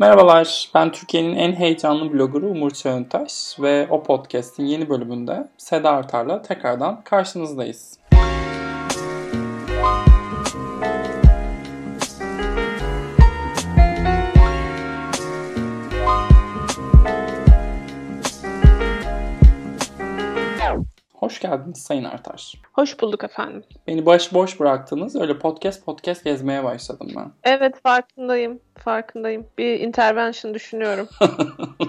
Merhabalar, ben Türkiye'nin en heyecanlı bloggeru Umur Çağıntaş ve o podcast'in yeni bölümünde Seda Artar'la tekrardan karşınızdayız. Hoş geldiniz Sayın Artar. Hoş bulduk efendim. Beni baş boş bıraktınız. Öyle podcast podcast gezmeye başladım ben. Evet farkındayım. Farkındayım. Bir intervention düşünüyorum.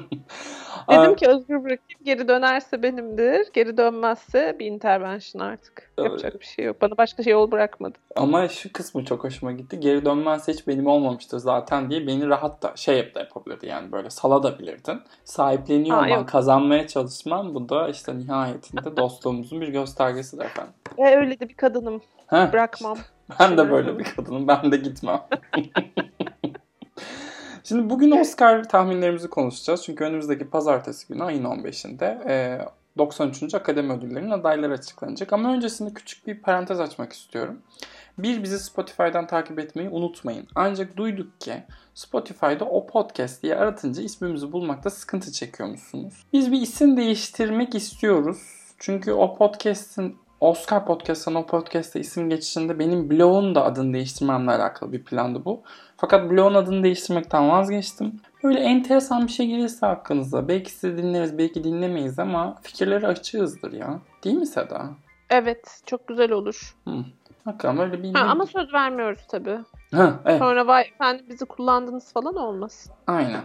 Dedim ki özgür bırakayım. Geri dönerse benimdir. Geri dönmezse bir intervention artık. Evet. Yapacak bir şey yok. Bana başka şey yol bırakmadı. Ama şu kısmı çok hoşuma gitti. Geri dönmezse hiç benim olmamıştır zaten diye beni rahat da şey yap da yapabilirdi yani böyle salabilirdin. Sahipleniyor Aa, olman, kazanmaya çalışmam bu da işte nihayetinde dostluğumuzun bir göstergesidir efendim. E, öyle de bir kadınım. Heh. Bırakmam. Ben de böyle bir kadınım. Ben de gitmem. Şimdi bugün Oscar tahminlerimizi konuşacağız. Çünkü önümüzdeki pazartesi günü ayın 15'inde e, 93. Akademi Ödülleri'nin adayları açıklanacak. Ama öncesinde küçük bir parantez açmak istiyorum. Bir, bizi Spotify'dan takip etmeyi unutmayın. Ancak duyduk ki Spotify'da o podcast diye aratınca ismimizi bulmakta sıkıntı çekiyormuşsunuz. Biz bir isim değiştirmek istiyoruz. Çünkü o podcast'in Oscar Podcast'tan o podcast'ta isim geçişinde benim blogun da adını değiştirmemle alakalı bir plandı bu. Fakat blogun adını değiştirmekten vazgeçtim. Böyle enteresan bir şey gelirse hakkınızda belki sizi dinleriz belki dinlemeyiz ama fikirleri açığızdır ya. Değil mi Seda? Evet çok güzel olur. Hı. Bakalım öyle bir... Ha, ama söz vermiyoruz tabii. Ha, evet. Sonra vay efendim bizi kullandınız falan olmasın. Aynen.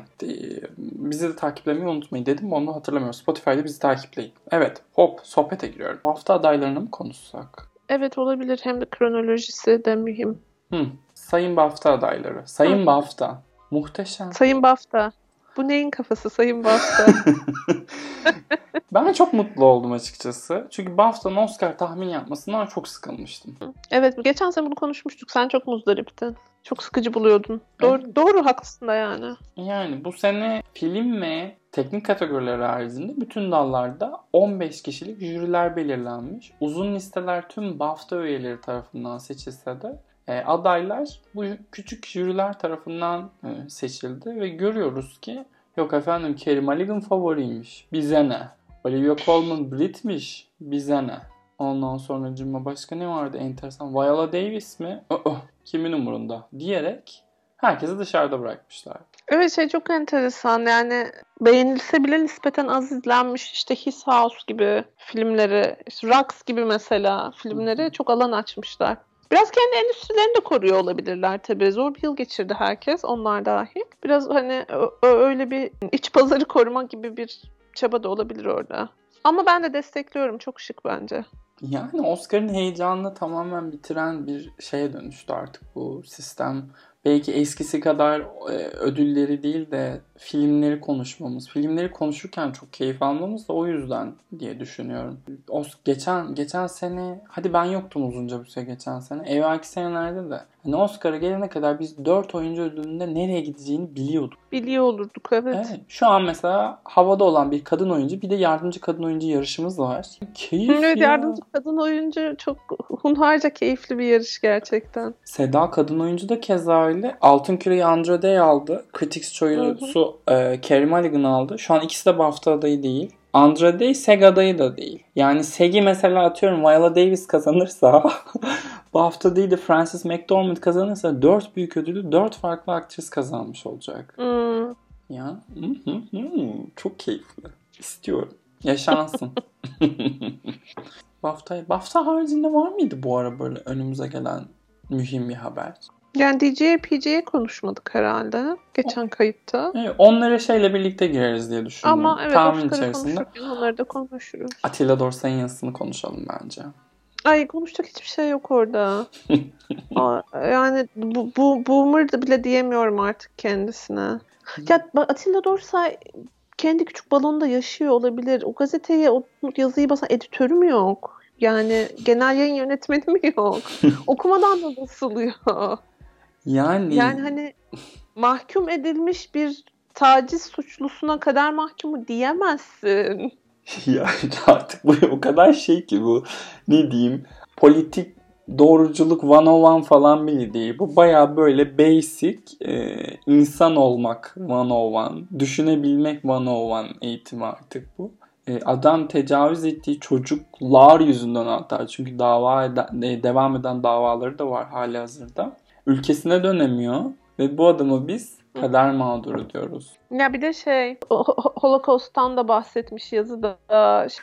Bizi de takiplemeyi unutmayın dedim onu hatırlamıyorum. Spotify'da bizi takipleyin. Evet hop sohbete giriyorum. hafta adaylarını mı konuşsak? Evet olabilir. Hem de kronolojisi de mühim. Hı. Sayın BAFTA adayları. Sayın Hı. BAFTA. Muhteşem. Sayın BAFTA. Bu neyin kafası Sayın BAFTA? ben çok mutlu oldum açıkçası. Çünkü BAFTA'nın Oscar tahmin yapmasından çok sıkılmıştım. Evet geçen sene bunu konuşmuştuk. Sen çok muzdariptin. Çok sıkıcı buluyordun. Doğru, evet. doğru haklısın da yani. Yani bu sene film ve teknik kategoriler haricinde bütün dallarda 15 kişilik jüriler belirlenmiş. Uzun listeler tüm BAFTA üyeleri tarafından seçilse de adaylar bu küçük jüriler tarafından e, seçildi ve görüyoruz ki yok efendim Kerry Mulligan favoriymiş. Bize ne? Olivia Colman Brit'miş. Bize ne? Ondan sonra cimma başka ne vardı enteresan? Viola Davis mi? Oh, oh, kimin umurunda? Diyerek herkesi dışarıda bırakmışlar. Evet şey çok enteresan yani beğenilse bile nispeten az izlenmiş işte His House gibi filmleri, işte Rocks gibi mesela filmleri çok alan açmışlar. Biraz kendi endüstrilerini de koruyor olabilirler tabii. Zor bir yıl geçirdi herkes, onlar dahil. Biraz hani öyle bir iç pazarı koruma gibi bir çaba da olabilir orada. Ama ben de destekliyorum. Çok şık bence. Yani Oscar'ın heyecanını tamamen bitiren bir şeye dönüştü artık bu sistem. Belki eskisi kadar e, ödülleri değil de filmleri konuşmamız, filmleri konuşurken çok keyif almamız da o yüzden diye düşünüyorum. O geçen geçen sene, hadi ben yoktum uzunca bir süre geçen sene. Evvelki senelerde de hani Oscar'a gelene kadar biz 4 oyuncu ödülünde nereye gideceğini biliyorduk. Biliyor olurduk evet. evet. Şu an mesela havada olan bir kadın oyuncu bir de yardımcı kadın oyuncu yarışımız var. Keyif evet, ya. yardımcı kadın oyuncu çok hunharca keyifli bir yarış gerçekten. Seda kadın oyuncu da keza öyle. Altın Küreyi Andrade aldı. Critics Choice'u e, Carey Mulligan aldı. Şu an ikisi de BAFTA adayı değil. Andrade SEG adayı da değil. Yani SEG'i mesela atıyorum Viola Davis kazanırsa BAFTA değil de Frances McDormand kazanırsa 4 büyük ödülü 4 farklı aktris kazanmış olacak. Hmm. Ya çok keyifli. İstiyorum. Yaşansın. BAFTA, BAFTA haricinde var mıydı bu ara böyle önümüze gelen mühim bir haber? Yani DJ, PJ'ye konuşmadık herhalde geçen kayıtta. Evet, onlara şeyle birlikte gireriz diye düşünüyorum. Ama evet Tahmin içerisinde. onları da konuşuruz. Atilla Dorsay'ın yazısını konuşalım bence. Ay konuşacak hiçbir şey yok orada. yani bu, bu boomer da bile diyemiyorum artık kendisine. ya Atilla Dorsay kendi küçük balonda yaşıyor olabilir. O gazeteye o yazıyı basan editörü mü yok? Yani genel yayın yönetmeni mi yok? Okumadan da basılıyor. Yani yani hani mahkum edilmiş bir taciz suçlusuna kadar mahkumu diyemezsin. ya artık bu o kadar şey ki bu ne diyeyim politik doğruculuk 101 falan bile değil. Bu baya böyle basic e, insan olmak 101, düşünebilmek 101 eğitimi artık bu. E, adam tecavüz ettiği çocuklar yüzünden hatta çünkü dava eden, e, devam eden davaları da var hali hazırda. Ülkesine dönemiyor ve bu adamı biz kader mağduru diyoruz. Ya bir de şey Holocaust'tan da bahsetmiş yazıda.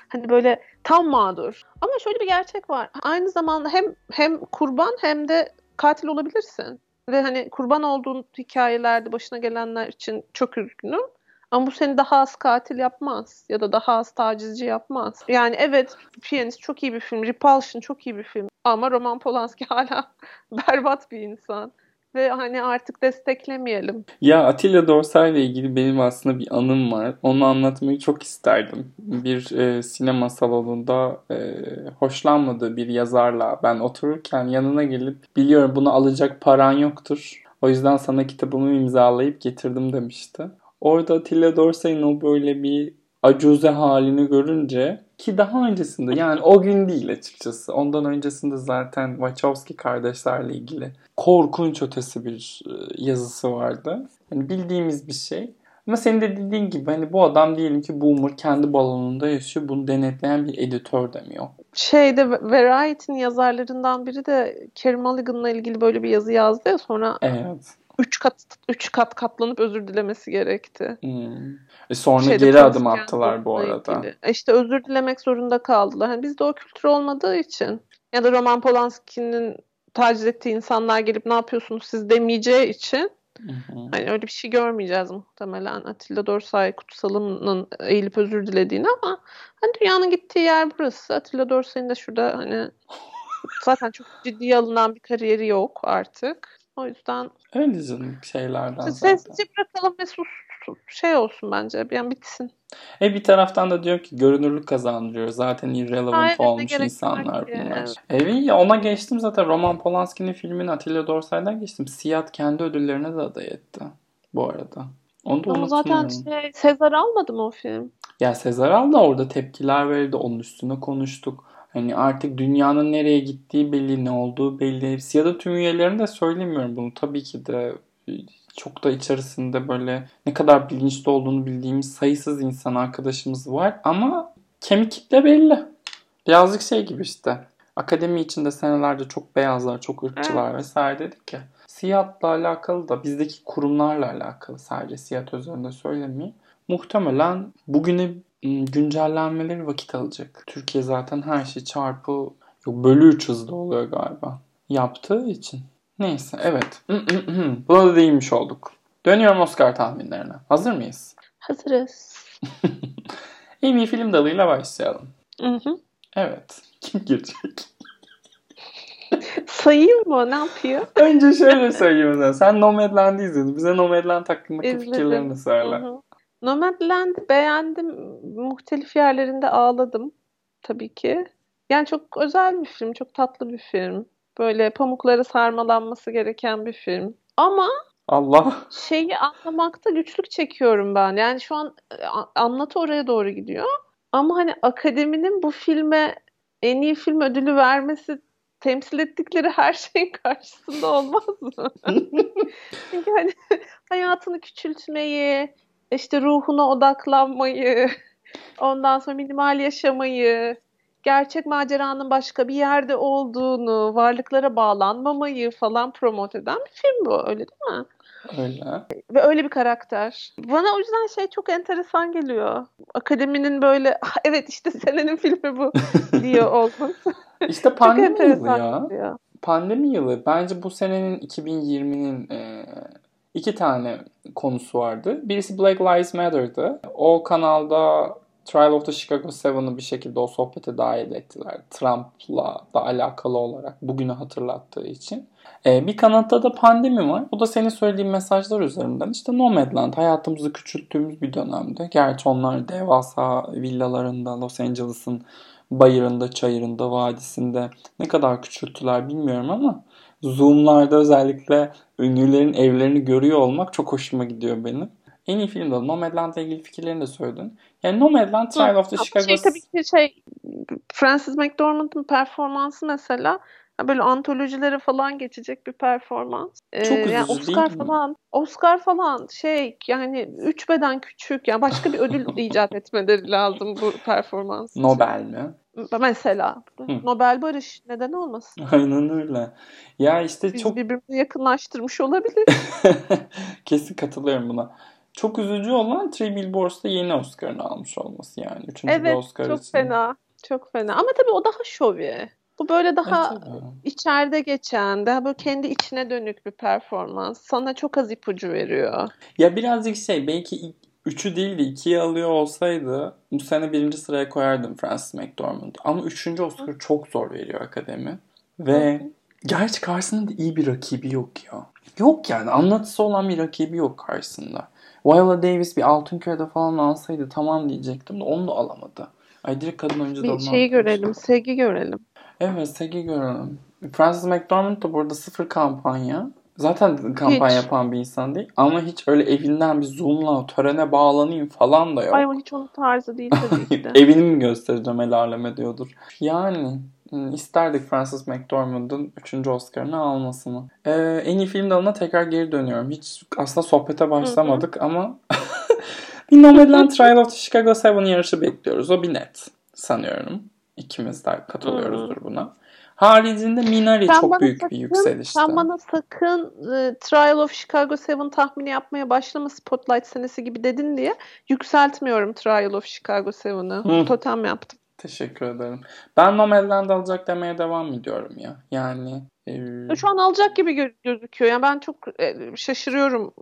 Hani böyle tam mağdur. Ama şöyle bir gerçek var. Aynı zamanda hem hem kurban hem de katil olabilirsin. Ve hani kurban olduğun hikayelerde başına gelenler için çok üzgünüm. Ama bu seni daha az katil yapmaz ya da daha az tacizci yapmaz. Yani evet Piyanist çok iyi bir film. Repulsion çok iyi bir film. Ama Roman Polanski hala berbat bir insan ve hani artık desteklemeyelim. Ya Atilla Dorsay ile ilgili benim aslında bir anım var. Onu anlatmayı çok isterdim. Bir e, sinema salonunda e, hoşlanmadığı bir yazarla ben otururken yanına gelip biliyorum bunu alacak paran yoktur. O yüzden sana kitabımı imzalayıp getirdim demişti. Orada Atilla Dorsay'ın o böyle bir acuze halini görünce ki daha öncesinde yani o gün değil açıkçası. Ondan öncesinde zaten Wachowski kardeşlerle ilgili korkunç ötesi bir e, yazısı vardı. Yani bildiğimiz bir şey. Ama senin de dediğin gibi hani bu adam diyelim ki boomer kendi balonunda yaşıyor. Bunu denetleyen bir editör demiyor. Şeyde Variety'nin yazarlarından biri de Kerry Mulligan'la ilgili böyle bir yazı yazdı ya sonra Evet üç kat üç kat katlanıp özür dilemesi gerekti. Hmm. E sonra Şeyde geri adım attılar bu arada. Ilgili. E işte özür dilemek zorunda kaldılar. Yani bizde o kültür olmadığı için ya da Roman Polanski'nin taciz ettiği insanlar gelip ne yapıyorsunuz siz demeyeceği için Hani öyle bir şey görmeyeceğiz muhtemelen Atilla Dorsay Kutsalım'ın eğilip özür dilediğini ama hani dünyanın gittiği yer burası. Atilla Dorsay'ın da şurada hani zaten çok ciddi alınan bir kariyeri yok artık. O yüzden öyle canım şeylerden Sessizce bırakalım ve sus şey olsun bence. Bir an bitsin. E bir taraftan da diyor ki görünürlük kazandırıyor. Zaten irrelevant Aynen, olmuş insanlar bunlar. Evet. E, ona geçtim zaten. Roman Polanski'nin filmini Atilla Dorsay'dan geçtim. Siyah kendi ödüllerine de aday etti. Bu arada. Onu da Ama zaten şey, Sezar almadı mı o film? Ya Sezar aldı orada tepkiler verildi. Onun üstüne konuştuk. Hani artık dünyanın nereye gittiği belli, ne olduğu belli. Hepsi ya da tüm üyelerin de söylemiyorum bunu. Tabii ki de çok da içerisinde böyle ne kadar bilinçli olduğunu bildiğimiz sayısız insan arkadaşımız var. Ama kemik kitle belli. Birazcık şey gibi işte. Akademi içinde senelerce çok beyazlar, çok ırkçılar evet. vesaire dedik ya. Siyahla alakalı da bizdeki kurumlarla alakalı sadece siyah üzerinde söylemeyeyim. Muhtemelen bugüne güncellenmeleri vakit alacak. Türkiye zaten her şey çarpı yok bölü 3 hızda oluyor galiba. Yaptığı için. Neyse evet. Buna da değinmiş olduk. Dönüyorum Oscar tahminlerine. Hazır mıyız? Hazırız. en iyi film dalıyla başlayalım. Hı hı. Evet. Kim girecek? Sayayım mı? Ne yapıyor? Önce şöyle söyleyeyim. Sen Nomadland'ı izledin. Bize Nomadland hakkındaki İzledim. fikirlerini söyle. Hı hı. Nomadland'ı beğendim. Muhtelif yerlerinde ağladım. Tabii ki. Yani çok özel bir film. Çok tatlı bir film. Böyle pamukları sarmalanması gereken bir film. Ama Allah. Şeyi anlamakta güçlük çekiyorum ben. Yani şu an e, anlatı oraya doğru gidiyor. Ama hani akademinin bu filme en iyi film ödülü vermesi temsil ettikleri her şeyin karşısında olmaz mı? Çünkü hani hayatını küçültmeyi, işte ruhuna odaklanmayı, ondan sonra minimal yaşamayı, gerçek maceranın başka bir yerde olduğunu, varlıklara bağlanmamayı falan promote eden bir film bu. Öyle değil mi? Öyle. Ve öyle bir karakter. Bana o yüzden şey çok enteresan geliyor. Akademinin böyle ah, evet işte senenin filmi bu diyor olması. İşte pandemi yılı ya. Geliyor. Pandemi yılı. Bence bu senenin 2020'nin e, iki tane konusu vardı. Birisi Black Lives Matter'dı. O kanalda Trial of the Chicago 7'ı bir şekilde o sohbete dahil ettiler. Trump'la da alakalı olarak bugünü hatırlattığı için. Ee, bir kanatta da pandemi var. O da senin söylediğin mesajlar üzerinden. İşte Nomadland hayatımızı küçülttüğümüz bir dönemde. Gerçi onlar devasa villalarında Los Angeles'ın bayırında, çayırında, vadisinde ne kadar küçülttüler bilmiyorum ama Zoom'larda özellikle ünlülerin evlerini görüyor olmak çok hoşuma gidiyor benim. En iyi film de Nomadland'la ilgili fikirlerini de söyledin. Yani Nomadland, Trial of the Chicago... Şey tabii ki şey Francis McDormand'ın performansı mesela böyle antolojilere falan geçecek bir performans. Ee, Çok üzücü yani Oscar değil mi? falan, Oscar falan şey yani üç beden küçük yani başka bir ödül icat etmeleri lazım bu performans. Nobel mi? Mesela Nobel Barış neden olmasın? Aynen öyle. Ya işte Biz çok birbirimizi yakınlaştırmış olabilir. kesin katılıyorum buna. Çok üzücü olan Three Billboards'ta yeni Oscar'ını almış olması yani. Üçüncü evet Oscar çok için. fena. Çok fena. Ama tabii o daha şovi. Bu böyle daha E, tabii. içeride geçen, daha böyle kendi içine dönük bir performans. Sana çok az ipucu veriyor. Ya birazcık şey belki ilk üçü değil de ikiyi alıyor olsaydı bu sene birinci sıraya koyardım Frances McDormand. Ama üçüncü Oscar çok zor veriyor akademi. Ve gerçi karşısında da iyi bir rakibi yok ya. Yok yani anlatısı olan bir rakibi yok karşısında. Viola Davis bir altın kürede falan alsaydı tamam diyecektim de onu da alamadı. Ay direkt kadın oyuncu Bir dalına şeyi atlamış. görelim, sevgi görelim. Evet Segi görelim. Frances McDormand da burada sıfır kampanya. Zaten kampanya Hiç. yapan bir insan değil. Ama hiç öyle evinden bir zoomla törene bağlanayım falan da yok. Ay o hiç onun tarzı değil tabii ki de. Evini mi göstereceğim el aleme diyordur. Yani hmm, isterdik Frances McDormand'ın 3. Oscar'ını almasını. Ee, en iyi film dalına tekrar geri dönüyorum. Hiç aslında sohbete başlamadık ama bir Nomadland Trial of the Chicago 7 yarışı bekliyoruz. O bir net sanıyorum. İkimiz de katılıyoruzdur buna. Haricinde Minari Sen çok büyük bir sakın- yükselişti. Sen bana sakın e, Trial of Chicago 7 tahmini yapmaya başlama Spotlight senesi gibi dedin diye yükseltmiyorum Trial of Chicago 7'ı. Hı. Totem yaptım. Teşekkür ederim. Ben Nomadland alacak demeye devam ediyorum ya. Yani e, Şu an alacak gibi gö- gözüküyor. Yani ben çok e, şaşırıyorum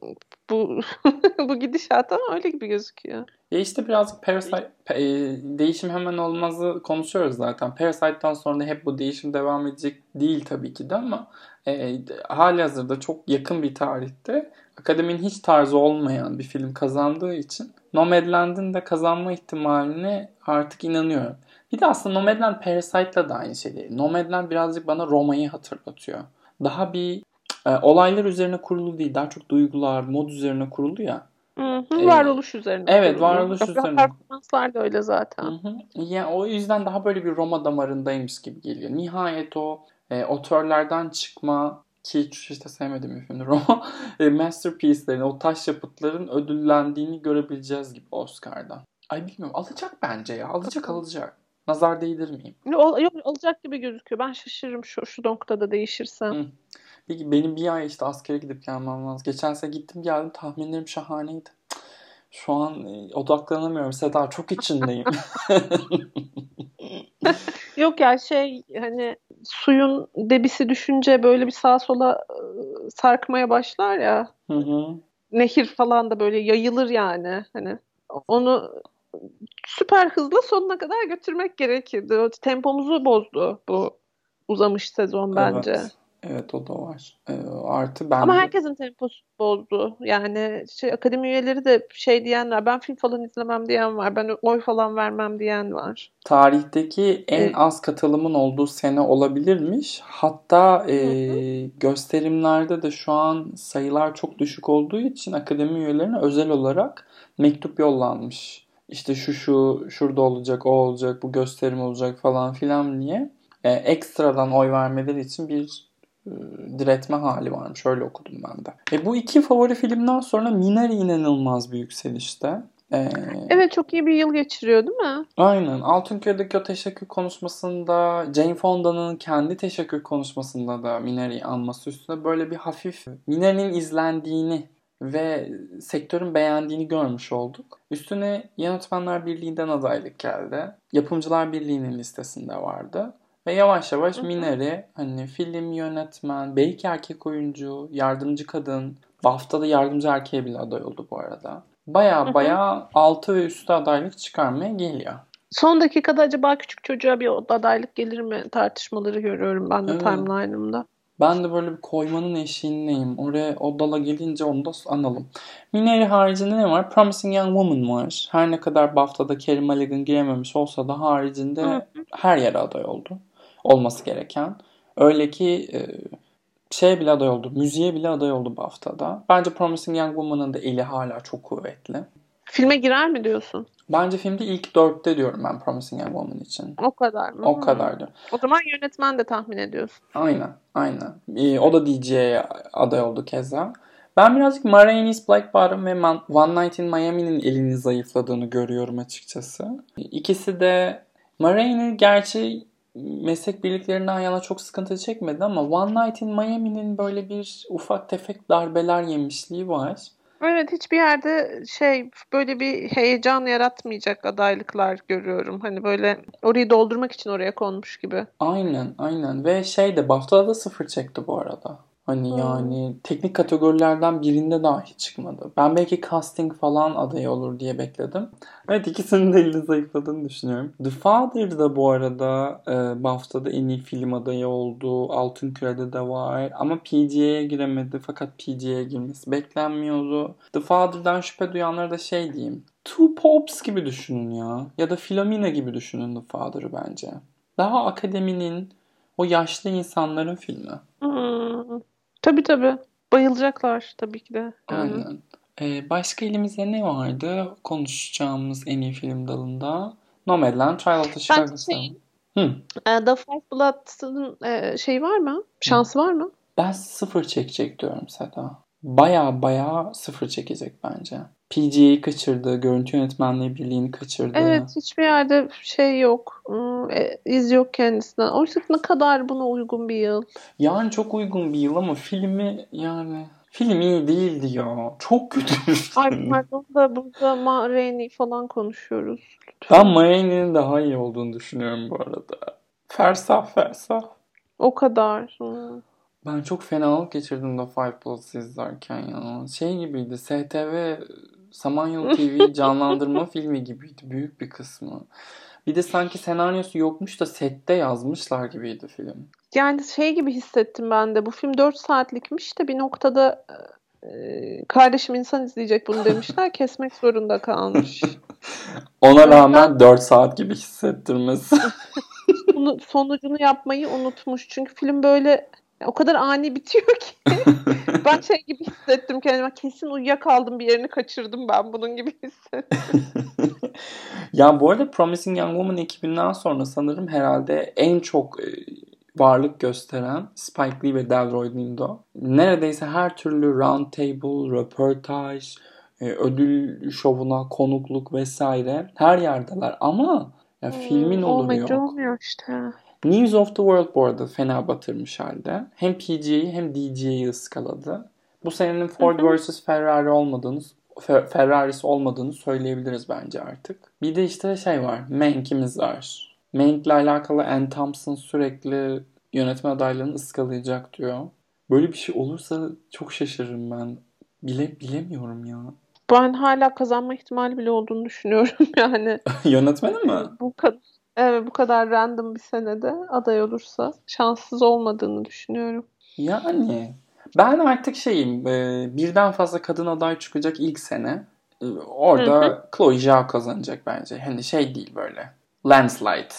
bu bu gidişata ama öyle gibi gözüküyor. Ya işte birazcık Parasite e, değişim hemen olmazı konuşuyoruz zaten. Parasite'dan sonra hep bu değişim devam edecek değil tabii ki de ama e, hali hazırda çok yakın bir tarihte akademinin hiç tarzı olmayan bir film kazandığı için Nomadland'ın da kazanma ihtimaline artık inanıyorum. Bir de aslında Nomadland Parasite'la da aynı şey değil. Nomadland birazcık bana Roma'yı hatırlatıyor. Daha bir e, olaylar üzerine kurulu değil. Daha çok duygular, mod üzerine kurulu ya. Hı hı, Ee, varoluş üzerine. evet, kurulu. varoluş Yok, üzerine. Performanslar da öyle zaten. Hı hı. Yani o yüzden daha böyle bir Roma damarındaymış gibi geliyor. Nihayet o e, otörlerden çıkma ki hiç işte sevmediğim bir filmdir Roma. E, masterpiece'lerin, o taş yapıtların ödüllendiğini görebileceğiz gibi Oscar'da. Ay bilmiyorum. Alacak bence ya. Alacak alacak. Nazar değdirmeyeyim. Yok, yok, alacak gibi gözüküyor. Ben şaşırırım şu şu noktada değişirse. Hı. Peki benim bir ay işte askere gidip gelmem lazım. Geçen sene gittim geldim tahminlerim şahaneydi. Şu an e, odaklanamıyorum Seda çok içindeyim. Yok ya şey hani suyun debisi düşünce böyle bir sağa sola e, sarkmaya başlar ya. Hı hı. Nehir falan da böyle yayılır yani. Hani onu süper hızla sonuna kadar götürmek gerekirdi. O tempomuzu bozdu bu uzamış sezon bence. Evet. Evet o da var. Ee, artı ben Ama de- herkesin temposu bozdu. Yani şey akademi üyeleri de şey diyenler, ben film falan izlemem diyen var. Ben oy falan vermem diyen var. tarihteki en Evet. az katılımın olduğu sene olabilirmiş. Hatta e, gösterimlerde de şu an sayılar çok düşük olduğu için akademi üyelerine özel olarak mektup yollanmış. İşte şu şu şurada olacak, o olacak, bu gösterim olacak falan filan diye e, ekstradan oy vermeleri için bir e, diretme hali varmış. Öyle okudum ben de. E, bu iki favori filmden sonra Minari inanılmaz bir yükselişte. E, Evet çok iyi bir yıl geçiriyor değil mi? Aynen. Altınköy'deki o teşekkür konuşmasında, Jane Fonda'nın kendi teşekkür konuşmasında da Minari'yi anması üstüne böyle bir hafif Minari'nin izlendiğini ve sektörün beğendiğini görmüş olduk. Üstüne Yönetmenler Birliği'nden adaylık geldi. Yapımcılar Birliği'nin listesinde vardı. Ve yavaş yavaş. Minari hani film yönetmen, belki erkek oyuncu, yardımcı kadın, BAFTA'da yardımcı erkeğe bile aday oldu bu arada. Baya baya altı ve üstü adaylık çıkarmaya geliyor. Son dakikada acaba küçük çocuğa bir adaylık gelir mi tartışmaları görüyorum ben de Evet. timeline'ımda. Ben de böyle bir koymanın eşiğindeyim. Oraya o dala gelince onu da analım. Minari haricinde ne var? Promising Young Woman var. Her ne kadar BAFTA'da Carey Mulligan girememiş olsa da haricinde Hı. her yere aday oldu. Olması gereken. Öyle ki e, şeye bile aday oldu. Müziğe bile aday oldu BAFTA'da. Bence Promising Young Woman'ın da eli hala çok kuvvetli. Filme girer mi diyorsun? Bence filmde ilk dörtte diyorum ben Promising Young Woman için. O kadar mı? O kadar diyorum. O zaman yönetmen de tahmin ediyorsun. Aynen, aynen. Ee, o da DJ'ye aday oldu keza. Ben birazcık Ma Rainey's Black Bottom ve One Night in Miami'nin elini zayıfladığını görüyorum açıkçası. İkisi de Ma Rainey gerçi meslek birliklerinden yana çok sıkıntı çekmedi ama One Night in Miami'nin böyle bir ufak tefek darbeler yemişliği var. Evet hiçbir yerde şey böyle bir heyecan yaratmayacak adaylıklar görüyorum. Hani böyle orayı doldurmak için oraya konmuş gibi. Aynen aynen ve şey de BAFTA'da da sıfır çekti bu arada. Hani hmm. yani teknik kategorilerden birinde dahi çıkmadı. Ben belki casting falan adayı olur diye bekledim. Evet ikisinin de elini zayıfladığını düşünüyorum. The Father da bu arada e, BAFTA'da en iyi film adayı oldu. Altın Küre'de de var. Ama PGA'ye giremedi. Fakat PGA'ye girmesi beklenmiyordu. The Father'dan şüphe duyanlara da şey diyeyim. Two Popes gibi düşünün ya. Ya da Philomena gibi düşünün The Father'ı bence. Daha akademinin o yaşlı insanların filmi. Hmm. Tabii tabii. Bayılacaklar tabii ki de. Aynen. Ee, başka elimizde ne vardı konuşacağımız en iyi film dalında? Nomadland, Trial of the Chicago şey, Hı. E, The Five Bloods'ın e, şey var mı? Şansı var mı? Ben sıfır çekecek diyorum Seda. Baya baya sıfır çekecek bence. PGA'yı kaçırdı. Görüntü Yönetmenliği Birliği'ni kaçırdı. Evet hiçbir yerde şey yok. Hmm, e, iz yok kendisinden. Oysa ne kadar buna uygun bir yıl. Yani çok uygun bir yıl ama filmi yani film iyi değildi ya. Çok kötü. Ay pardon da burada Ma Rainey falan konuşuyoruz. Lütfen. Ben Ma Rainey'nin daha iyi olduğunu düşünüyorum bu arada. Fersah fersah. O kadar. Hmm. Ben çok fenalık geçirdim de Five Plus izlerken ya. Şey gibiydi. STV Samanyolu TV canlandırma filmi gibiydi büyük bir kısmı. Bir de sanki senaryosu yokmuş da sette yazmışlar gibiydi film. Yani şey gibi hissettim ben de. Bu film 4 saatlikmiş de bir noktada e, kardeşim insan izleyecek bunu demişler. kesmek zorunda kalmış. Ona rağmen 4 saat gibi hissettirmesi. bunu sonucunu yapmayı unutmuş. Çünkü film böyle o kadar ani bitiyor ki. ben şey gibi hissettim kendime. Kesin uyuyakaldım bir yerini kaçırdım ben bunun gibi hissettim. ya bu arada Promising Young Woman ekibinden sonra sanırım herhalde en çok e, varlık gösteren Spike Lee ve Delroy Lindo. Neredeyse her türlü round table, röportaj, e, ödül şovuna konukluk vesaire her yerdeler ama ya hmm, filmin oluru yok. olmuyor işte. News of the World bu arada fena batırmış halde. Hem PG'yi hem DJ'yi ıskaladı. Bu senenin Ford vs Ferrari olmadığını Ferrari'si olmadığını söyleyebiliriz bence artık. Bir de işte şey var. Mank'imiz var. Mank'le alakalı Ann Thompson sürekli yönetmen adaylarını ıskalayacak diyor. Böyle bir şey olursa çok şaşırırım ben. Bile bilemiyorum ya. Ben hala kazanma ihtimali bile olduğunu düşünüyorum yani. Yönetmeni mi? Bu kadar Evet bu kadar random bir senede aday olursa şanssız olmadığını düşünüyorum. Yani ben artık şeyim e, birden fazla kadın aday çıkacak ilk sene. E, orada hı hı. Chloe Zhao kazanacak bence. Hani şey değil böyle. Landslide.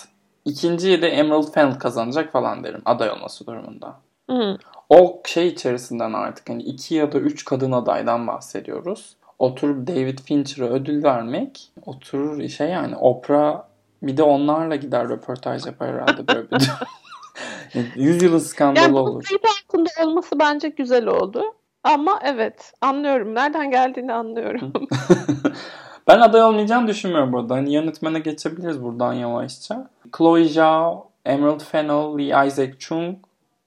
İkinciyi de Emerald Fennell kazanacak falan derim aday olması durumunda. Hı. O şey içerisinden artık hani iki ya da üç kadın adaydan bahsediyoruz. Oturup David Fincher'a ödül vermek oturur şey yani Oprah bir de onlarla gider röportaj yapar herhalde böyle bir Yüz yılın skandalı yani olur. Yani altında olması bence güzel oldu. Ama evet anlıyorum. Nereden geldiğini anlıyorum. ben aday olmayacağını düşünmüyorum burada. Hani yönetmene geçebiliriz buradan yavaşça. Chloe Zhao, Emerald Fennell, Lee Isaac Chung,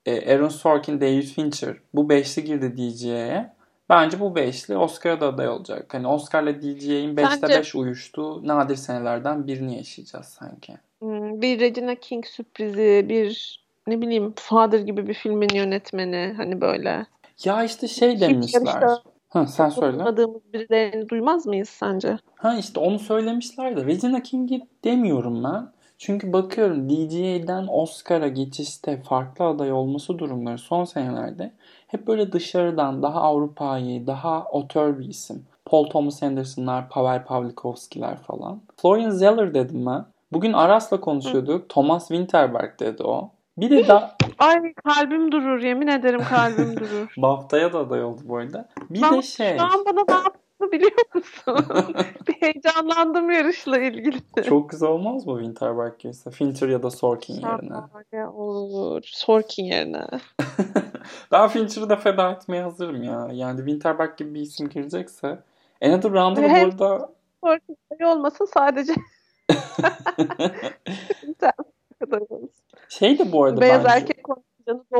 e, Aaron Sorkin, David Fincher. Bu beşli girdi DJ'ye. Bence bu beşli Oscar'a da aday olacak. Hani Oscar'la DJ'in 5'te 5 uyuştuğu nadir senelerden birini yaşayacağız sanki. Hmm, bir Regina King sürprizi, bir ne bileyim Father gibi bir filmin yönetmeni hani böyle. Ya işte şey demişler. Ha, sen söyle. Tanımadığımız birilerini duymaz mıyız sence? Ha işte onu söylemişler de Regina King'i demiyorum ben. Çünkü bakıyorum DJ'den Oscar'a geçişte farklı aday olması durumları son senelerde hep böyle dışarıdan daha Avrupa'yı, daha otör bir isim. Paul Thomas Anderson'lar, Pavel Pavlikovski'ler falan. Florian Zeller dedim ben. Bugün Aras'la konuşuyorduk. Thomas Winterberg dedi o. Bir de da Ay kalbim durur yemin ederim kalbim durur. BAFTA'ya da aday oldu bu arada. Bir ben, de şey. Şu an bana ne yaptığını biliyor musun? bir heyecanlandım yarışla ilgili. Çok güzel olmaz mı Winterberg girse? Fincher ya da Sorkin yerine. Şahane olur. Sorkin yerine. ben Fincher'ı da feda etmeye hazırım ya. Yani Winterberg gibi bir isim girecekse. Another Round'da bu arada Sorkin olmasın sadece. kadar şey de bu arada Beyaz bence. erkek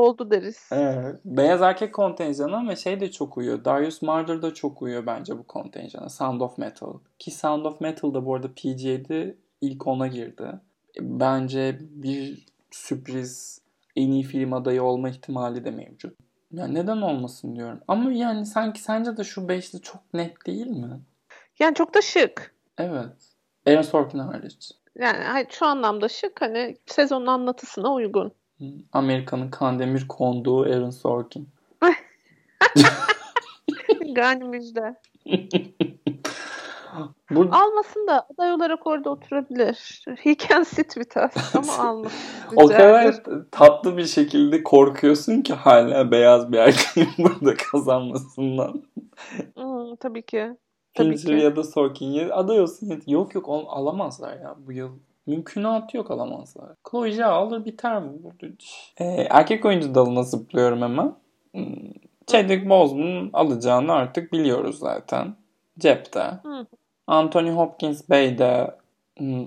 doldu deriz. Evet. Beyaz erkek kontenjanı ama şey de çok uyuyor. Darius Marder da çok uyuyor bence bu kontenjana. Sound of Metal. Ki Sound of Metal da bu arada PGA'de ilk ona girdi. Bence bir sürpriz en iyi film adayı olma ihtimali de mevcut. Yani neden olmasın diyorum. Ama yani sanki sence de şu beşli çok net değil mi? Yani çok da şık. Evet. Aaron Sorkin hariç. Yani şu anlamda şık hani sezonun anlatısına uygun. Amerika'nın Kandemir konduğu Aaron Sorkin. Gani müjde. Bu Almasın da aday olarak orada oturabilir. He can sit with us ama almasın. O kadar tatlı bir şekilde korkuyorsun ki hala beyaz bir erkeğin burada kazanmasından. Hmm, tabii ki. Tabii Fincher ki. ya da Sorkin ya aday olsun. Yok yok alamazlar ya bu yıl. Mümkünatı yok alamazlar. Chloe Zhao alır biter mi? Ee, erkek oyuncu dalına zıplıyorum hemen. Hmm, Chadwick Boseman'ın alacağını artık biliyoruz zaten. Cepte. Hı. Anthony Hopkins Bey de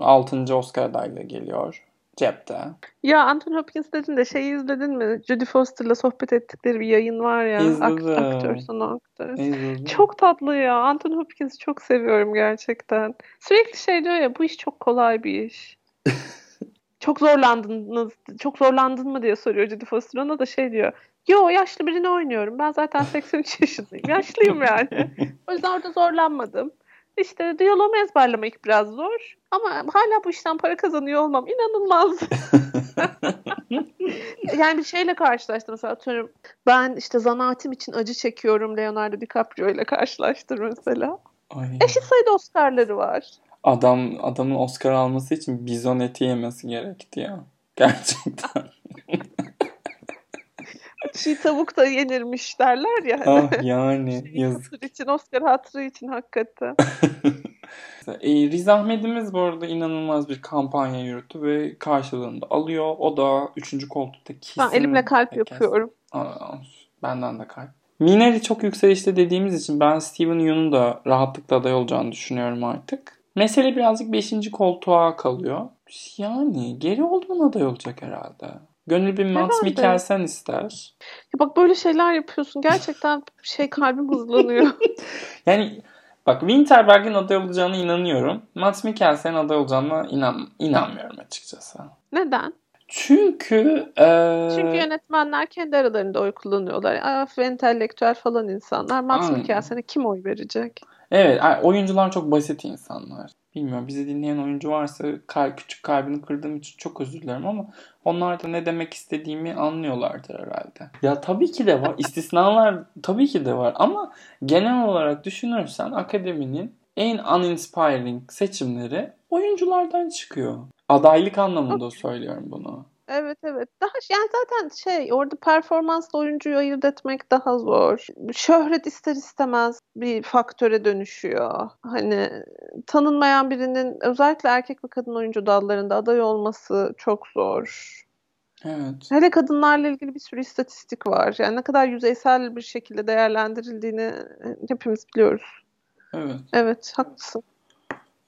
6. Oscar adaylığı geliyor. Cepte. Ya Anthony Hopkins dedin de şeyi izledin mi? Jodie Foster'la sohbet ettikleri bir yayın var ya. Ak- İzledim. aktör son aktör. İzledim. Çok tatlı ya. Anthony Hopkins'i çok seviyorum gerçekten. Sürekli şey diyor ya bu iş çok kolay bir iş. çok zorlandınız, çok zorlandın mı diye soruyor Jodie Foster ona da şey diyor. Yo yaşlı birini oynuyorum. Ben zaten 83 yaşındayım. Yaşlıyım yani. O yüzden orada zorlanmadım. İşte diyaloğumu ezberlemek biraz zor. Ama hala bu işten para kazanıyor olmam inanılmaz. yani bir şeyle karşılaştım mesela atıyorum. Ben işte zanaatim için acı çekiyorum Leonardo DiCaprio ile karşılaştır mesela. Ay. Eşit sayıda Oscar'ları var. Adam adamın Oscar alması için bizon eti yemesi gerekti ya. Gerçekten. Çiğ tavuk da yenirmiş derler ya. ah yani Şey, yazık. hatır için, Oscar hatırı için hakikaten. E, Riz Ahmet'imiz bu arada inanılmaz bir kampanya yürüttü ve karşılığında alıyor. O da 3. koltukta kesin. Ben elimle kalp kesin- yapıyorum. Aa, benden de kalp. Minari çok yükselişte dediğimiz için ben Steven Yeun'un da rahatlıkla aday olacağını düşünüyorum artık. Mesele birazcık 5. koltuğa kalıyor. Yani geri Oldman aday olacak herhalde. Gönül bir Herhalde. Mikkelsen ister. Ya bak böyle şeyler yapıyorsun. Gerçekten şey kalbim hızlanıyor. Yani bak Winterberg'in aday olacağına inanıyorum. Mads Mikkelsen'in aday olacağına inan inanmıyorum açıkçası. Neden? Çünkü eee, Çünkü yönetmenler kendi aralarında oy kullanıyorlar. Af ve entelektüel falan insanlar. Aynen. Mikkelsen'e kim oy verecek? evet oyuncular çok basit insanlar. Bilmiyorum bizi dinleyen oyuncu varsa kal- küçük kalbini kırdığım için çok özür dilerim ama onlar da ne demek istediğimi anlıyorlardır herhalde. Ya tabii ki de var. İstisnalar tabii ki de var ama genel olarak düşünürsen akademinin en uninspiring seçimleri oyunculardan çıkıyor. Adaylık anlamında söylüyorum bunu. Evet evet. Daha yani zaten şey orada performansla oyuncuyu ayırt etmek daha zor. Şöhret ister istemez bir faktöre dönüşüyor. Hani tanınmayan birinin özellikle erkek ve kadın oyuncu dallarında aday olması çok zor. Evet. Hele kadınlarla ilgili bir sürü istatistik var. Yani ne kadar yüzeysel bir şekilde değerlendirildiğini hepimiz biliyoruz. Evet. Evet, haklısın.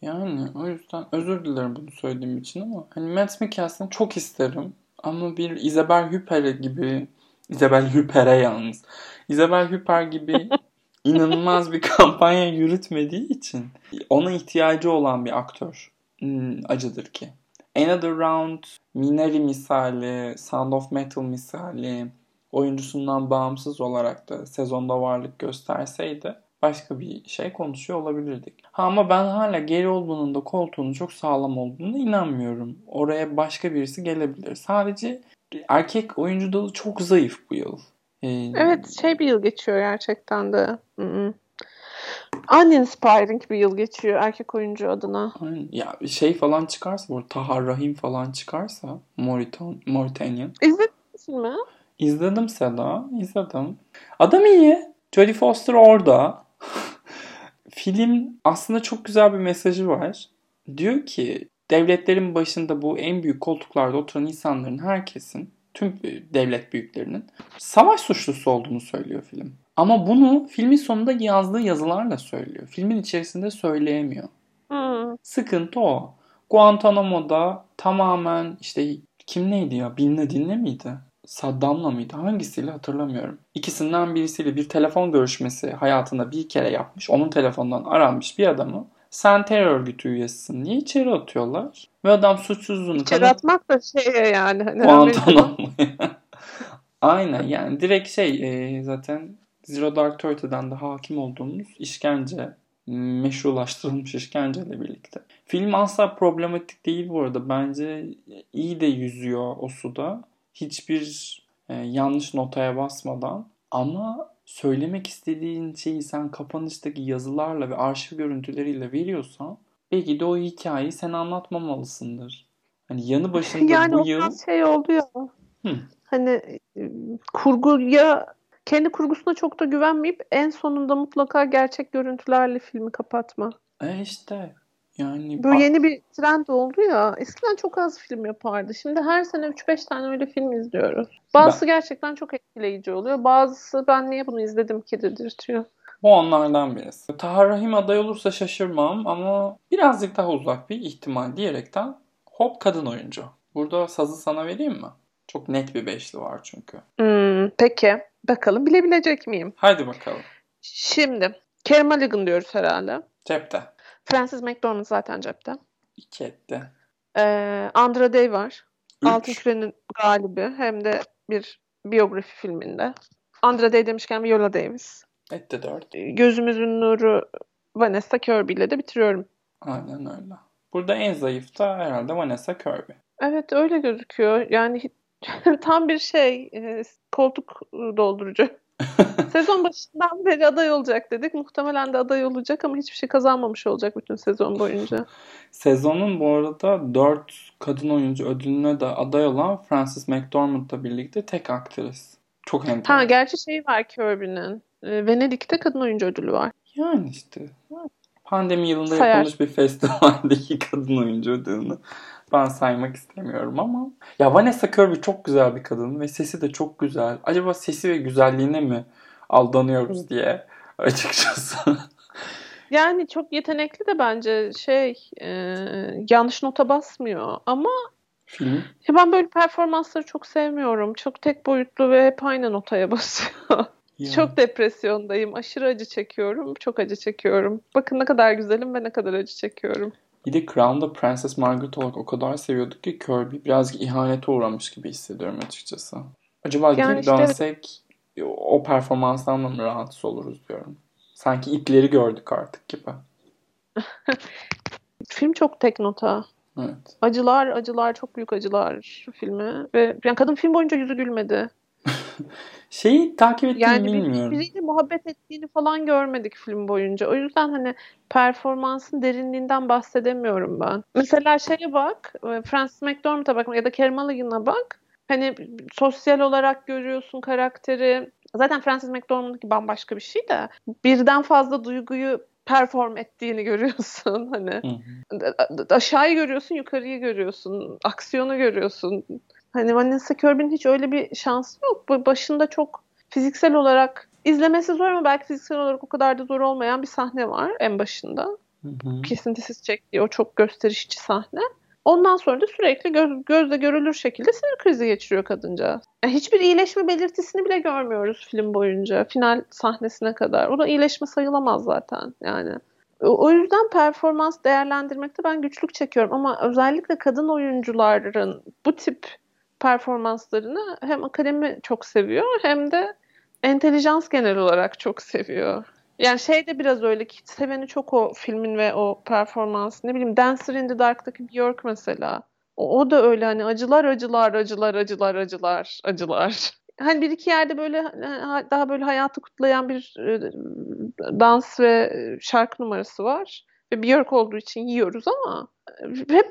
Yani o yüzden özür dilerim bunu söylediğim için ama hani Matt Mikkelsen'i çok isterim ama bir Isabel Huppert gibi Isabel Huppert'e yalnız Isabel Huppert gibi inanılmaz bir kampanya yürütmediği için ona ihtiyacı olan bir aktör hmm, acıdır ki. Another Round, Minari misali, Sound of Metal misali oyuncusundan bağımsız olarak da sezonda varlık gösterseydi başka bir şey konuşuyor olabilirdik. Ha ama ben hala Gary Oldman'ın da koltuğunun çok sağlam olduğunu inanmıyorum. Oraya başka birisi gelebilir. Sadece erkek oyuncu dalı çok zayıf bu yıl. Ee, Evet, şey bir yıl geçiyor gerçekten de. Hı-hı. Uninspiring bir yıl geçiyor erkek oyuncu adına. Ya şey falan çıkarsa bu Tahar Rahim falan çıkarsa Moritan, Mauritanian. İzledin mi? İzledim Seda. izledim. Adam iyi. Jodie Foster orada. Film aslında çok güzel bir mesajı var. Diyor ki devletlerin başında bu en büyük koltuklarda oturan insanların herkesin tüm devlet büyüklerinin savaş suçlusu olduğunu söylüyor film. Ama bunu filmin sonunda yazdığı yazılarla söylüyor. Filmin içerisinde söyleyemiyor. Hmm. Sıkıntı o. Guantanamo'da tamamen işte kim neydi ya? Bin Laden'le miydi? Saddam'la mıydı? Hangisiyle hatırlamıyorum. İkisinden birisiyle bir telefon görüşmesi hayatında bir kere yapmış. Onun telefonundan aranmış bir adamı sen terör örgütü üyesisin diye içeri atıyorlar. Ve adam suçsuzluğunu İçeri atmak da şey yani. Hani Guantanamo'ya. Aynen yani direkt şey e, zaten Zero Dark Thirty'den de hakim olduğumuz işkence meşrulaştırılmış işkenceyle birlikte. Film asla problematik değil bu arada. Bence iyi de yüzüyor o suda. Hiçbir e, yanlış notaya basmadan. Ama söylemek istediğin şeyi sen kapanıştaki yazılarla ve arşiv görüntüleriyle veriyorsan belki de o hikayeyi sen anlatmamalısındır. Hani yanı başında yani bu yıl... Yani şey oldu ya. Hı. Hani e, kurguya kendi kurgusuna çok da güvenmeyip en sonunda mutlaka gerçek görüntülerle filmi kapatma. E işte yani Böyle yeni bir trend oldu ya. Eskiden çok az film yapardı. Şimdi her sene 3-5 tane öyle film izliyoruz. Bazısı ben... gerçekten çok etkileyici oluyor. Bazısı ben niye bunu izledim ki dedirtiyor. Bu onlardan birisi. Tahar Rahim aday olursa şaşırmam ama birazcık daha uzak bir ihtimal diyerekten hop kadın oyuncu. Burada sazı sana vereyim mi? Çok net bir beşli var çünkü. Hmm, peki. Bakalım bilebilecek miyim? Haydi bakalım. Şimdi Carey Mulligan diyoruz herhalde. Cepte. Francis McDormand zaten cepte. İki etti. Ee, Andra Day var. Üç. Altın Küre'nin galibi. Hem de bir biyografi filminde. Andra Day demişken Viola Davis. Etti dört. Gözümüzün nuru Vanessa Kirby ile de bitiriyorum. Aynen öyle. Burada en zayıf da herhalde Vanessa Kirby. Evet öyle gözüküyor. Yani tam bir şey e, koltuk doldurucu. sezon başından beri aday olacak dedik. Muhtemelen de aday olacak ama hiçbir şey kazanmamış olacak bütün sezon boyunca. Sezonun bu arada 4 kadın oyuncu ödülüne de aday olan Frances McDormand'la birlikte tek aktris. Çok enteresan. Ha gerçi şey var Kirby'nin. E, Venedik'te kadın oyuncu ödülü var. Yani işte. Pandemi yılında Sayar. yapılmış bir festivaldeki kadın oyuncu ödülünü ben saymak istemiyorum ama. Ya Vanessa Kirby çok güzel bir kadın ve sesi de çok güzel. Acaba sesi ve güzelliğine mi aldanıyoruz diye açıkçası. Yani çok yetenekli de bence şey e, yanlış nota basmıyor ama Film. Ya ben böyle performansları çok sevmiyorum. Çok tek boyutlu ve hep aynı notaya basıyor. Yani. Çok depresyondayım. Aşırı acı çekiyorum. Çok acı çekiyorum. Bakın ne kadar güzelim ve ne kadar acı çekiyorum. Bir de Crown'da Princess Margaret olarak o kadar seviyorduk ki Kirby birazcık ihanete uğramış gibi hissediyorum açıkçası. Acaba yani geri işte... dönsek o performanstan da mı rahatsız oluruz diyorum. Sanki ipleri gördük artık gibi. Film çok tek nota. Evet. Acılar, acılar, çok büyük acılar filmi. Ve yani kadın film boyunca yüzü gülmedi. Şeyi takip ettiğimi yani bilmiyorum. Biriyle muhabbet ettiğini falan görmedik film boyunca. O yüzden hani performansın derinliğinden bahsedemiyorum ben. Mesela şeye bak, e, Francis McDormand'a bak ya da Carey Mulligan'a bak. Hani sosyal olarak görüyorsun karakteri. Zaten Francis McDormand'ınki bambaşka bir şey de birden fazla duyguyu perform ettiğini görüyorsun hani. Hı. Aşağıyı görüyorsun, yukarıyı görüyorsun, aksiyonu görüyorsun. Hani Vanessa Kirby'nin hiç öyle bir şansı yok. Başında çok fiziksel olarak izlemesi zor ama belki fiziksel olarak o kadar da zor olmayan bir sahne var en başında. Hı hı. Kesintisiz çektiği o çok gösterişçi sahne. Ondan sonra da sürekli göz, gözle görülür şekilde sinir krizi geçiriyor kadınca. Yani hiçbir iyileşme belirtisini bile görmüyoruz film boyunca. Final sahnesine kadar. O da iyileşme sayılamaz zaten yani. O yüzden performans değerlendirmekte ben güçlük çekiyorum ama özellikle kadın oyuncuların bu tip performanslarını hem akademi çok seviyor hem de entelijans genel olarak çok seviyor. Yani şey de biraz öyle ki seveni çok o filmin ve o performans. Ne bileyim Dancer in the Dark'taki Björk mesela. O, o da öyle hani acılar acılar acılar acılar acılar acılar. Hani bir iki yerde böyle daha böyle hayatı kutlayan bir e, dans ve şarkı numarası var. Björk olduğu için yiyoruz ama hep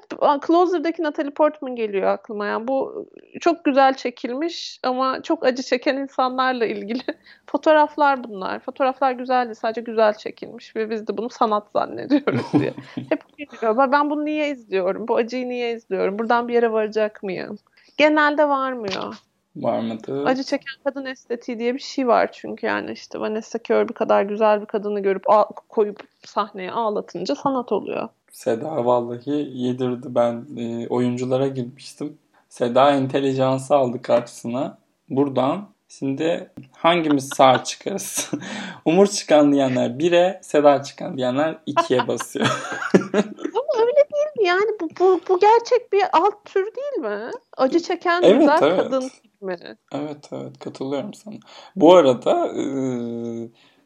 Closer'daki Natalie Portman geliyor aklıma. Yani bu çok güzel çekilmiş ama çok acı çeken insanlarla ilgili fotoğraflar bunlar. Fotoğraflar güzeldi. Sadece güzel çekilmiş ve biz de bunu sanat zannediyoruz diye. hep geliyor. Ben bunu niye izliyorum? Bu acıyı niye izliyorum? Buradan bir yere varacak mıyım? Genelde varmıyor. Var mıdır? Acı çeken kadın estetiği diye bir şey var çünkü yani işte Vanessa Kirby kadar güzel bir kadını görüp koyup sahneye ağlatınca sanat oluyor. Seda vallahi yedirdi. Ben e, oyunculara girmiştim. Seda entelijansı aldı karşısına. Buradan şimdi hangimiz sağ çıkarız? Umur çıkan diyenler 1'e, Seda çıkan diyenler 2'ye basıyor. Ama öyle değil mi? Yani bu, bu, bu gerçek bir alt tür değil mi? Acı çeken evet, güzel evet. kadın mi? Evet evet katılıyorum sana. Bu arada e,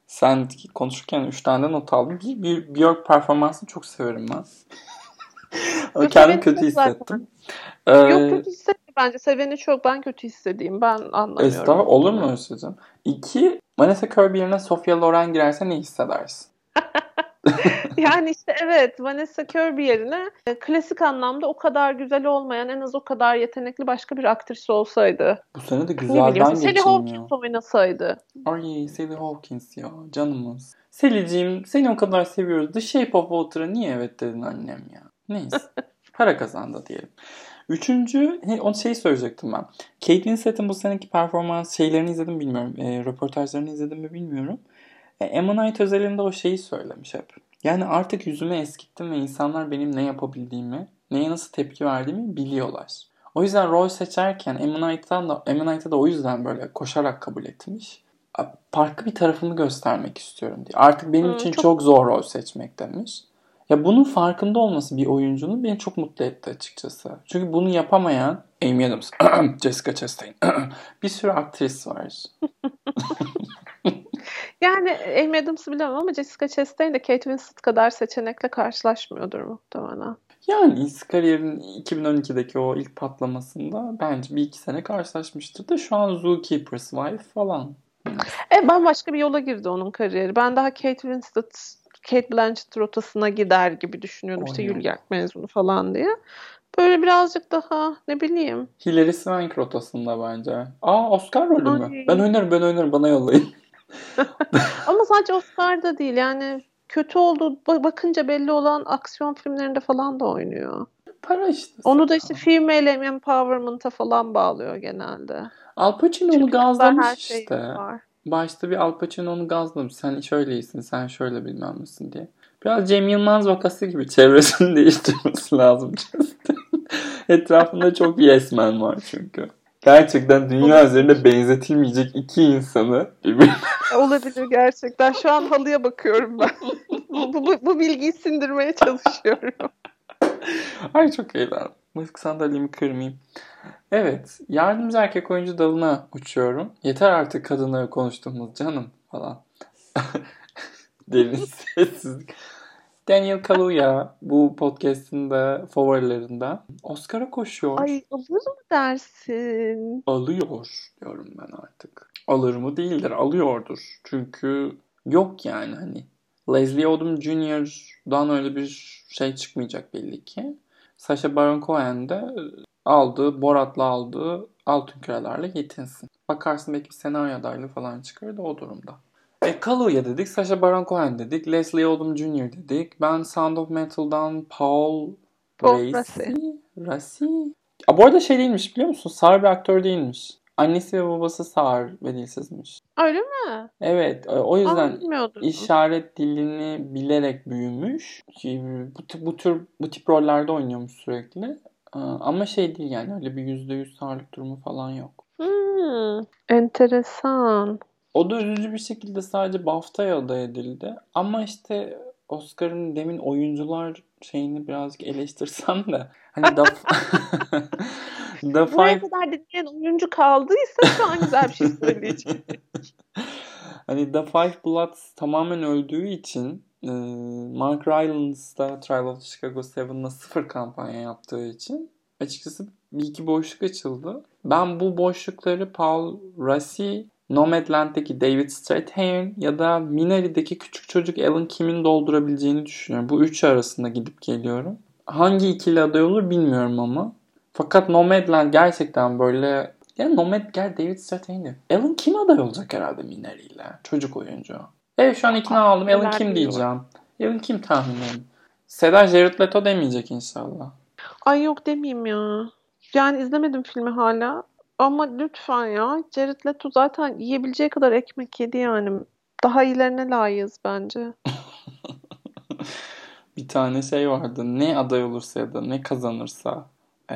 sen konuşurken üç tane not aldım. Bir, bir Björk performansını çok severim ben. Ama kendim kötü hissettim. Ee, Yok kötü hissettim bence. Seveni çok ben kötü hissedeyim. Ben anlamıyorum. Estağfurullah olur mu Özlem? İki, Vanessa Kirby yerine Sofia Loren girerse ne hissedersin? yani işte evet Vanessa Kirby yerine e, klasik anlamda o kadar güzel olmayan en az o kadar yetenekli başka bir aktris olsaydı. Bu sene de güzelden geçilmiyor. Sally Hawkins oynasaydı. Ay Sally Hawkins ya canımız. Sally'ciğim seni o kadar seviyoruz. The Shape of Water'a niye evet dedin annem ya? Neyse. Para kazandı diyelim. Üçüncü, o şeyi söyleyecektim ben. Kate Winslet'in bu seneki performans şeylerini izledim bilmiyorum. E, röportajlarını izledim mi bilmiyorum. E, Ammonite özelinde o şeyi söylemiş hep. Yani artık yüzümü eskittim ve insanlar benim ne yapabildiğimi, neye nasıl tepki verdiğimi biliyorlar. O yüzden rol seçerken Ammonite'dan da, Ammonite'ı da o yüzden böyle koşarak kabul etmiş. Farklı bir tarafımı göstermek istiyorum diye. Artık benim hmm, için çok... çok zor rol seçmek demiş. Ya bunun farkında olması bir oyuncunun beni çok mutlu etti açıkçası. Çünkü bunu yapamayan Amy Adams, Jessica Chastain, bir sürü aktris var. Yani Amy Adams'ı bilemem ama Jessica Chastain de Kate Winslet kadar seçenekle karşılaşmıyordur muhtemelen. Yani ilk kariyerin 2012'deki o ilk patlamasında bence bir iki sene karşılaşmıştır da şu an Zookeeper's Wife falan. E bambaşka bir yola girdi onun kariyeri. Ben daha Kate Winslet, Kate Blanchett rotasına gider gibi düşünüyordum. işte Juilliard mezunu falan diye. Böyle birazcık daha ne bileyim. Hilary Swank rotasında bence. Aa Oscar rolü mü? Ben oynarım ben oynarım bana yollayın. Ama sadece Oscar'da değil yani kötü olduğu bakınca belli olan aksiyon filmlerinde falan da oynuyor. Para işte. Onu da işte female empowerment'a falan bağlıyor genelde. Al Pacino onu gazlamış şey işte. Var. Başta bir Al Pacino onu gazlamış. Sen şöyle iyisin, sen şöyle bilmem misin diye. Biraz Cem Yılmaz vakası gibi çevresini değiştirmesi lazım. Etrafında çok yes man var çünkü. Gerçekten dünya üzerinde benzetilmeyecek iki insanı birbirine... Olabilir gerçekten. Şu an halıya bakıyorum ben. bu, bu, bu bilgiyi sindirmeye çalışıyorum. Ay çok eğlendim. Mızık sandalyemi kırmayayım. Evet. Yardımcı erkek oyuncu dalına uçuyorum. Yeter artık kadınları konuştuğumuz canım falan. Derin sessizlik. Daniel Kaluuya bu podcast'in de favorilerinden. Oscar'a koşuyor. Ay alır mı dersin? Alıyor diyorum ben artık. Alır mı değildir alıyordur. Çünkü yok yani hani. Leslie Odom Jr.'dan öyle bir şey çıkmayacak belli ki. Sacha Baron Cohen de aldığı, Borat'la aldığı altın kürelerle yetinsin. Bakarsın belki bir senaryo adaylığı falan çıkar da o durumda. E, Kaluuya dedik, Sacha Baron Cohen dedik, Leslie Odom Jr. dedik. Ben Sound of Metal'dan Paul Raci. Raci. A, bu arada şey değilmiş biliyor musun? Sağır bir aktör değilmiş. Annesi ve babası sağır ve dilsizmiş. Öyle mi? Evet. E, o yüzden Aa, işaret dilini bilerek büyümüş. Bu, bu tür bu tip rollerde oynuyormuş sürekli. Ama şey değil yani öyle bir yüzde yüz sağırlık durumu falan yok. Hmm, enteresan. O da üzücü bir şekilde sadece BAFTA'ya aday edildi. Ama işte Oscar'ın demin oyuncular şeyini birazcık eleştirsem de hani da The Five... Buraya kadar dinleyen oyuncu kaldıysa şu an güzel bir şey söyleyeceğim. hani The Five Bloods tamamen öldüğü için Mark Rylance da Trial of Chicago 7'la sıfır kampanya yaptığı için açıkçası bir iki boşluk açıldı. Ben bu boşlukları Paul Rassi Nomadland'deki David Strathairn ya da Minari'deki küçük çocuk Alan Kim'in doldurabileceğini düşünüyorum. Bu üçü arasında gidip geliyorum. Hangi ikili aday olur bilmiyorum ama. Fakat Nomadland gerçekten böyle ya Nomad gel David Strathairn Alan Kim aday olacak herhalde Minari ile. Çocuk oyuncu. Evet şu an ikna oldum. Alan Kim diyeceğim. Alan Kim tahminim. Seda Jared Leto demeyecek inşallah. Ay yok demeyeyim ya. Yani izlemedim filmi hala. Ama lütfen ya. Jared Leto zaten yiyebileceği kadar ekmek yedi yani. Daha iyilerine layığız bence. bir tane şey vardı. Ne aday olursa ya da ne kazanırsa e,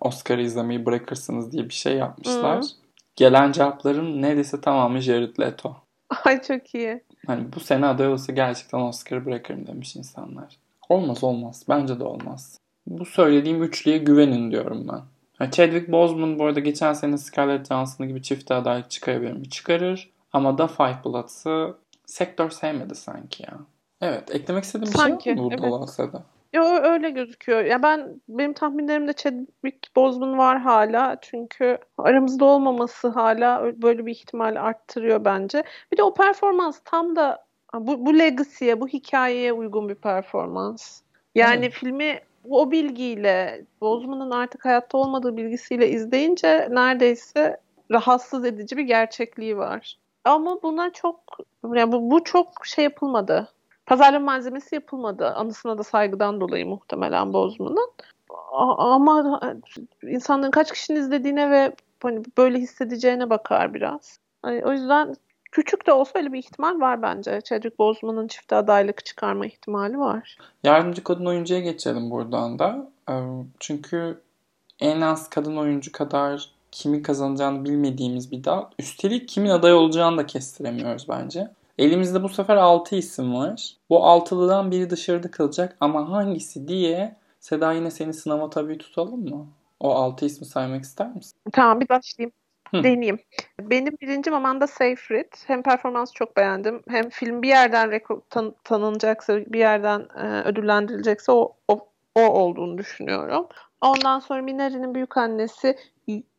Oscar'ı izlemeyi bırakırsınız diye bir şey yapmışlar. Hı. Gelen cevapların neredeyse tamamı Jared Leto. Ay çok iyi. Hani bu sene aday olursa gerçekten Oscar'ı bırakırım demiş insanlar. Olmaz olmaz. Bence de olmaz. Bu söylediğim üçlüye güvenin diyorum ben. Chadwick Boseman bu arada geçen sene Scarlett Johansson gibi çift adaylık çıkarabilir mi? Çıkarır. Ama da Five Bloods'ı sektör sevmedi sanki ya. Evet. Eklemek istediğim bir sanki, şey var mı burada evet. olsa Yo öyle gözüküyor. Ya ben benim tahminlerimde Chadwick Boseman var hala. Çünkü aramızda olmaması hala böyle bir ihtimal arttırıyor bence. Bir de o performans tam da bu, bu legacy'ye, bu hikayeye uygun bir performans. Yani evet. filmi o bilgiyle, Bozman'ın artık hayatta olmadığı bilgisiyle izleyince neredeyse rahatsız edici bir gerçekliği var. Ama buna çok, yani bu, bu çok şey yapılmadı. Pazarlama malzemesi yapılmadı. Anısına da saygıdan dolayı muhtemelen Bozman'ın. Ama insanların kaç kişinin izlediğine ve hani böyle hissedeceğine bakar biraz. Yani o yüzden küçük de olsa öyle bir ihtimal var bence. Chadwick Boseman'ın çifte adaylık çıkarma ihtimali var. Yardımcı kadın oyuncuya geçelim buradan da. Ee, çünkü en az kadın oyuncu kadar kimin kazanacağını bilmediğimiz bir dal. Üstelik kimin aday olacağını da kestiremiyoruz bence. Elimizde bu sefer 6 isim var. Bu altılıdan biri dışarıda kalacak ama hangisi diye Seda yine seni sınava tabii tutalım mı? O 6 ismi saymak ister misin? Tamam bir başlayayım. Hı. Deneyeyim. Benim birincim Amanda Seyfried. Hem performansı çok beğendim. Hem film bir yerden reko- tan- tanınacaksa, bir yerden e, ödüllendirilecekse o, o, o olduğunu düşünüyorum. Ondan sonra Minari'nin büyük annesi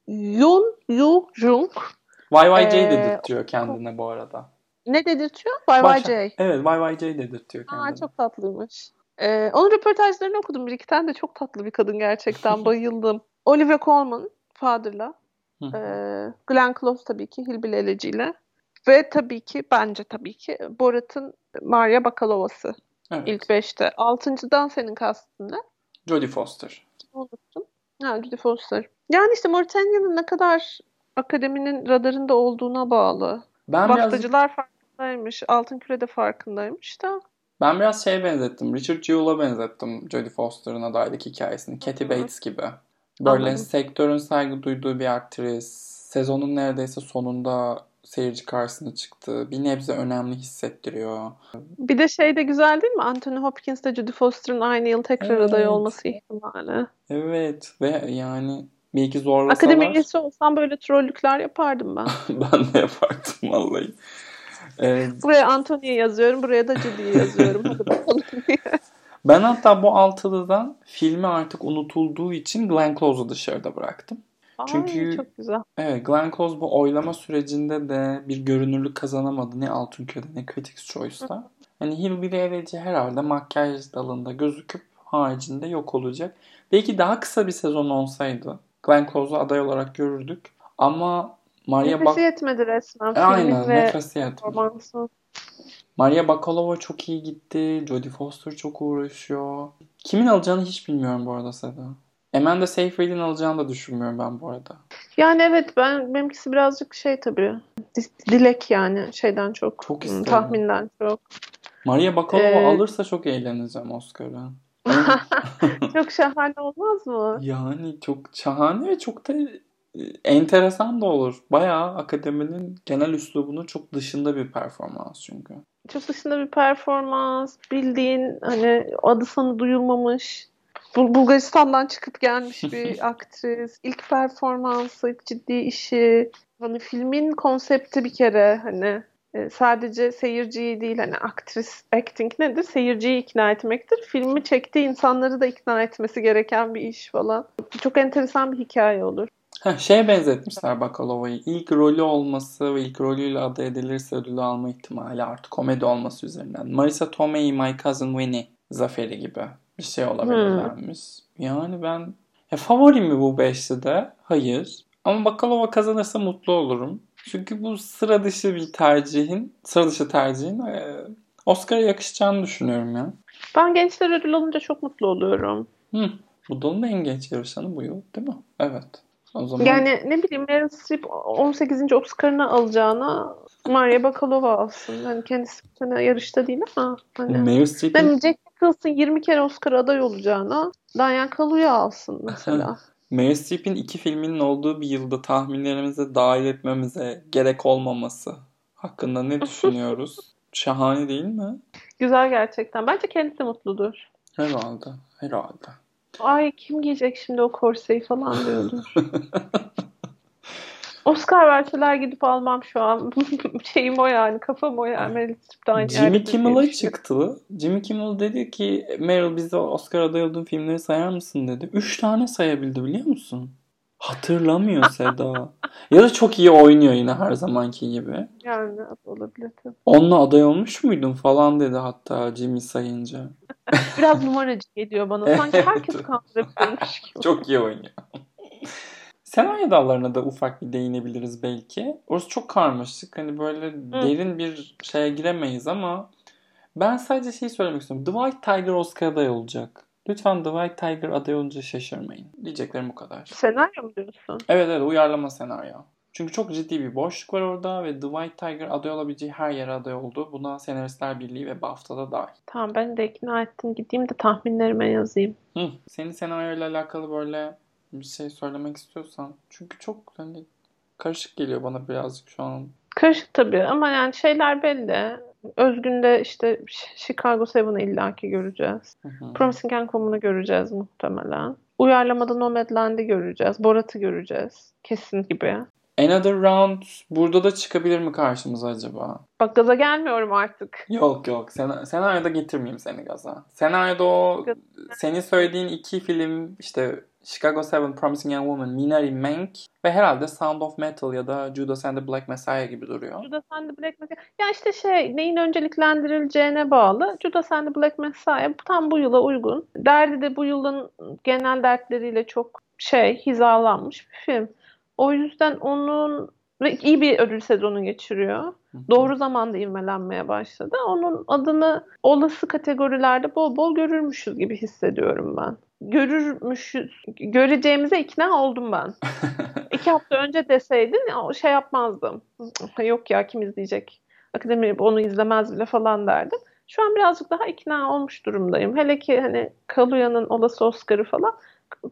Yoon Yoo Jung. YYJ ee, dedirtiyor kendine bu arada. Ne dedirtiyor? YYJ. Evet YYJ dedirtiyor kendine. Aa, çok tatlıymış. Ee, onun röportajlarını okudum bir iki tane de çok tatlı bir kadın gerçekten bayıldım. Olivia Colman Father'la. Ee, Glenn Close tabii ki Hillbilly Eleci'yle. Ve tabii ki bence tabii ki Borat'ın Maria Bakalova'sı. Evet. İlk beşte. Altıncıdan senin kastın ne? Jodie Foster. Unuttum. Ha Jodie Foster. Yani işte Mauritania'nın ne kadar akademinin radarında olduğuna bağlı. Ben Baftacılar biraz... farkındaymış. Altın Küre de farkındaymış da. Ben biraz şey benzettim. Richard Jewell'a benzettim Jodie Foster'ın adaylık hikayesini. Katie Bates gibi. Böyle Anladım. sektörün saygı duyduğu bir aktris. Sezonun neredeyse sonunda seyirci karşısına çıktı. Bir nebze önemli hissettiriyor. Bir de şey de güzel değil mi? Anthony Hopkins ile Judy Foster'ın aynı yıl tekrar evet. aday olması ihtimali. Evet ve yani belki zorlasalar... Akademi üyesi olsam böyle trollükler yapardım ben. ben de yapardım vallahi. Evet. Buraya Anthony'ye yazıyorum, buraya da Judy'ye yazıyorum. Hadi bakalım diye. Ben hatta bu altılıdan filmi artık unutulduğu için Glenn Close'u dışarıda bıraktım. Ay, Çünkü çok güzel. Evet Glenn Close bu oylama sürecinde de bir görünürlük kazanamadı ne Altınköy'de ne Critics Choice'da. Hani Hillbilly Eleci herhalde makyaj dalında gözüküp haricinde yok olacak. Belki daha kısa bir sezon olsaydı Glenn Close'u aday olarak görürdük. Ama Maria Nefesi bak... yetmedi resmen. E, aynen nefesi yetmedi. Maria Bakalova çok iyi gitti. Jodie Foster çok uğraşıyor. Kimin alacağını hiç bilmiyorum bu arada Seda. Amanda Seyfried'in alacağını da düşünmüyorum ben bu arada. Yani evet ben benimkisi birazcık şey tabii. Dilek yani şeyden çok. Çok isterim. Tahminden çok. Maria Bakalova ee... alırsa çok eğleneceğim Oscar'a. çok şahane olmaz mı? Yani çok şahane ve çok da enteresan da olur. Bayağı akademinin genel üslubunun çok dışında bir performans çünkü. Çok dışında bir performans. Bildiğin hani adı sanı duyulmamış. Bulgaristan'dan çıkıp gelmiş bir aktris. İlk performansı, ilk ciddi işi. Hani filmin konsepti bir kere hani e, sadece seyirciyi değil hani aktris acting nedir? Seyirciyi ikna etmektir. Filmi çektiği insanları da ikna etmesi gereken bir iş falan. Çok enteresan bir hikaye olur. Heh, şeye benzetmişler Bakalova'yı. İlk rolü olması ve ilk rolüyle aday edilirse ödülü alma ihtimali artık komedi olması üzerinden. Marisa Tomei, My Cousin Winnie zaferi gibi bir şey olabilirlermiş. Hmm. Yani ben ya favorim mi bu beşlide? Hayır. Ama Bakalova kazanırsa mutlu olurum. Çünkü bu sıra dışı bir tercihin, sıra dışı tercihin e, Oscar'a yakışacağını düşünüyorum ya. Ben gençler ödül alınca çok mutlu oluyorum. Hı. Bu dalın en genç yarışanı bu yıl değil mi? Evet. O zaman... Yani ne bileyim Meryl Streep 18. Oscar'ını alacağına Maria Bakalova alsın. Yani kendisi bir sene yarışta değil ama hani Meryl Streep'in... Yani Jack Nicholson 20 kere Oscar aday olacağına Diane Kaluuya alsın mesela. Meryl Streep'in iki filminin olduğu bir yılda tahminlerimize dahil etmemize gerek olmaması hakkında ne düşünüyoruz? Şahane değil mi? Güzel gerçekten. Bence kendisi mutludur. Herhalde. Herhalde. Ay kim giyecek şimdi o korseyi falan diyordur. Oscar verseler gidip almam şu an. Şeyim o yani. Kafam o yani. Meryl Streep aynı Jimmy Kimmel'a çıktı. Jimmy Kimmel dedi ki Meryl bize Oscar aday olduğun filmleri sayar mısın dedi. Üç tane sayabildi biliyor musun? Hatırlamıyor Seda. ya da çok iyi oynuyor yine her zamanki gibi. Yani olabilir tabii. Onunla aday olmuş muydun falan dedi hatta Jimmy sayınca. Biraz numaracı geliyor bana. Sanki herkes kandırabilirmiş gibi. çok iyi oynuyor. Senaryo dallarına da ufak bir değinebiliriz belki. Orası çok karmaşık. Hani böyle Hı. derin bir şeye giremeyiz ama ben sadece şeyi söylemek istiyorum. White Tiger Oscar aday olacak. Lütfen White Tiger aday olunca şaşırmayın. Diyeceklerim bu kadar. Senaryo mu diyorsun? Evet evet uyarlama senaryo. Çünkü çok ciddi bir boşluk var orada ve The White Tiger aday olabileceği her yere aday oldu. Buna Senaristler Birliği ve BAFTA'da dahil. Tamam ben de ikna ettim. Gideyim de tahminlerime yazayım. Hı. Senin senaryoyla alakalı böyle bir şey söylemek istiyorsan. Çünkü çok hani karışık geliyor bana birazcık şu an. Karışık tabii ama yani şeyler belli. Özgün'de işte Chicago 7'ı illaki göreceğiz. Hı hı. Promising Young Woman'ı göreceğiz muhtemelen. Uyarlamada Nomadland'i göreceğiz. Borat'ı göreceğiz. Kesin gibi. Another Round burada da çıkabilir mi karşımıza acaba? Bak gaza gelmiyorum artık. Yok yok. Sen, senaryoda getirmeyeyim seni gaza. Senaryoda o senin söylediğin iki film işte Chicago 7, Promising Young Woman, Minari Mank ve herhalde Sound of Metal ya da Judas and the Black Messiah gibi duruyor. Judas and the Black Messiah. Ya işte şey neyin önceliklendirileceğine bağlı. Judas and the Black Messiah tam bu yıla uygun. Derdi de bu yılın genel dertleriyle çok şey hizalanmış bir film. O yüzden onun ve iyi bir ödül sezonu geçiriyor. Doğru zamanda ivmelenmeye başladı. Onun adını olası kategorilerde bol bol görürmüşüz gibi hissediyorum ben. Görürmüşüz, göreceğimize ikna oldum ben. İki hafta önce deseydin şey yapmazdım. Yok ya kim izleyecek? Akademi onu izlemez bile falan derdim. Şu an birazcık daha ikna olmuş durumdayım. Hele ki hani Kaluya'nın olası Oscar'ı falan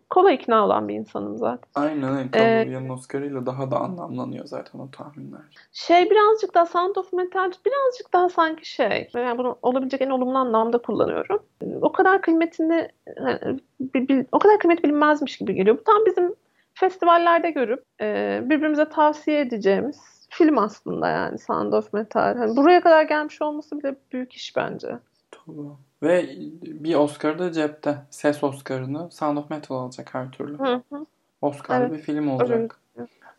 kolay ikna olan bir insanım zaten. Aynen öyle. Kaluuya'nın ee, Oscar'ıyla daha da anlamlanıyor zaten o tahminler. Şey birazcık daha Sound of Metal birazcık daha sanki şey. Yani bunu olabilecek en olumlu anlamda kullanıyorum. O kadar kıymetini bir, bir, o kadar kıymet bilinmezmiş gibi geliyor. Bu tam bizim festivallerde görüp e, birbirimize tavsiye edeceğimiz film aslında yani Sound of Metal. Hani buraya kadar gelmiş olması bile büyük iş bence. Ve bir Oscar da cepte. Ses Oscar'ını Sound of Metal alacak her türlü. Hı hı. Oscar'lı evet. bir film olacak.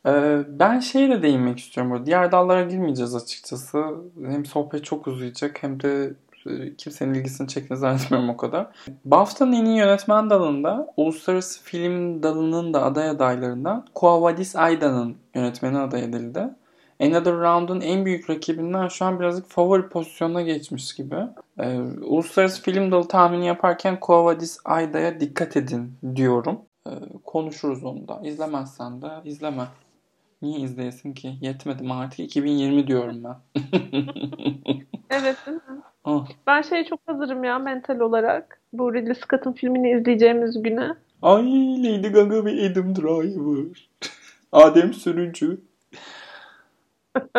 Ee, ben şeye de değinmek istiyorum. Burada. Diğer dallara girmeyeceğiz açıkçası. Hem sohbet çok uzayacak hem de e, kimsenin ilgisini çektiğini zannetmiyorum o kadar. BAFTA'nın en iyi yönetmen dalında uluslararası film dalının da aday adaylarından Kuavadis Ayda'nın yönetmeni aday edildi. Another Round'un en büyük rakibinden şu an birazcık favori pozisyonuna geçmiş gibi. Ee, uluslararası film dalı tahmini yaparken Kovadis Ayda'ya dikkat edin diyorum. Ee, konuşuruz onu da. İzlemezsen de izleme. Niye izleyesin ki? Yetmedi artık 2020 diyorum ben. evet mi? Oh. Ben şey çok hazırım ya mental olarak. Bu Ridley Scott'ın filmini izleyeceğimiz güne. Ay Lady Gaga ve Adam Driver. Adem Sürücü.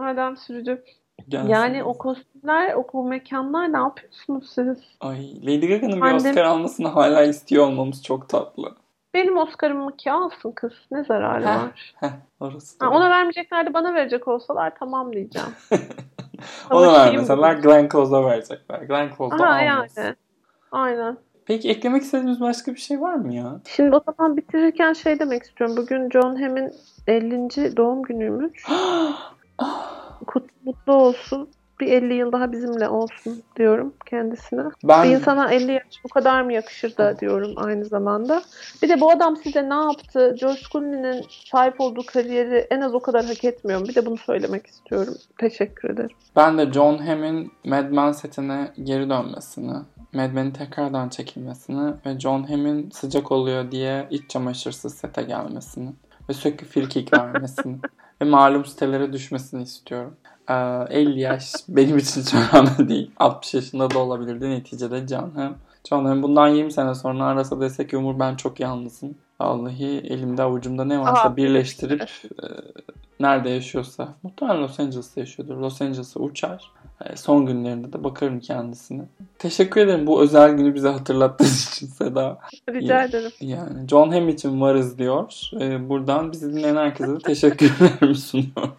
Adam Sürücü. Gelsin. Yani o kostümler, o mekanlar ne yapıyorsunuz siz? Ay Lady Gaga'nın bir Oscar almasını hala istiyor olmamız çok tatlı. Benim Oscar'ımı ki alsın kız. Ne zararı heh, var? Heh, orası ha, ona vermeyeceklerdi bana verecek olsalar tamam diyeceğim. ona vermeseler Glenn Close'a verecekler. Glenn Close da almasın. Yani. Aynen. Peki eklemek istediğiniz başka bir şey var mı ya? Şimdi o zaman bitirirken şey demek istiyorum. Bugün John Hamm'in 50. doğum günüymüş. Kut, mutlu olsun. Bir 50 yıl daha bizimle olsun diyorum kendisine. Ben Bir insana 50 yaş bu kadar mı yakışır da diyorum aynı zamanda. Bir de bu adam size ne yaptı? George Clooney'nin sahip olduğu kariyeri en az o kadar hak etmiyor mu? Bir de bunu söylemek istiyorum. Teşekkür ederim. ben de John Hamm'in Mad Men setine geri dönmesini, Mad Men'in tekrardan çekilmesini ve John Hamm'in sıcak oluyor diye iç çamaşırsız sete gelmesini ve sürekli frikik vermesini ve malum sitelere düşmesini istiyorum. Ee, 50 yaş benim için hiç önemli değil. 60 yaşında da olabilirdi neticede John Hamm. John Hamm bundan 20 sene sonra arasa desek Umur ben çok yalnızım. Vallahi elimde avucumda ne varsa Aha. birleştirip e, nerede yaşıyorsa muhtemelen Los Angeles'ta yaşıyordur. Los Angeles'a uçar. E, son günlerinde de bakarım kendisine. Teşekkür ederim bu özel günü bize hatırlattığın için Seda. Rica ederim. Yani John Hamm için varız diyor. E, buradan bizi dinleyen herkese de teşekkürlerimi sunuyorum.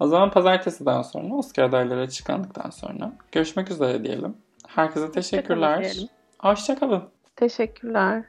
O zaman pazartesiden sonra Oscar adayları açıklandıktan sonra görüşmek üzere diyelim. Herkese teşekkürler. Hoşçakalın. Teşekkürler.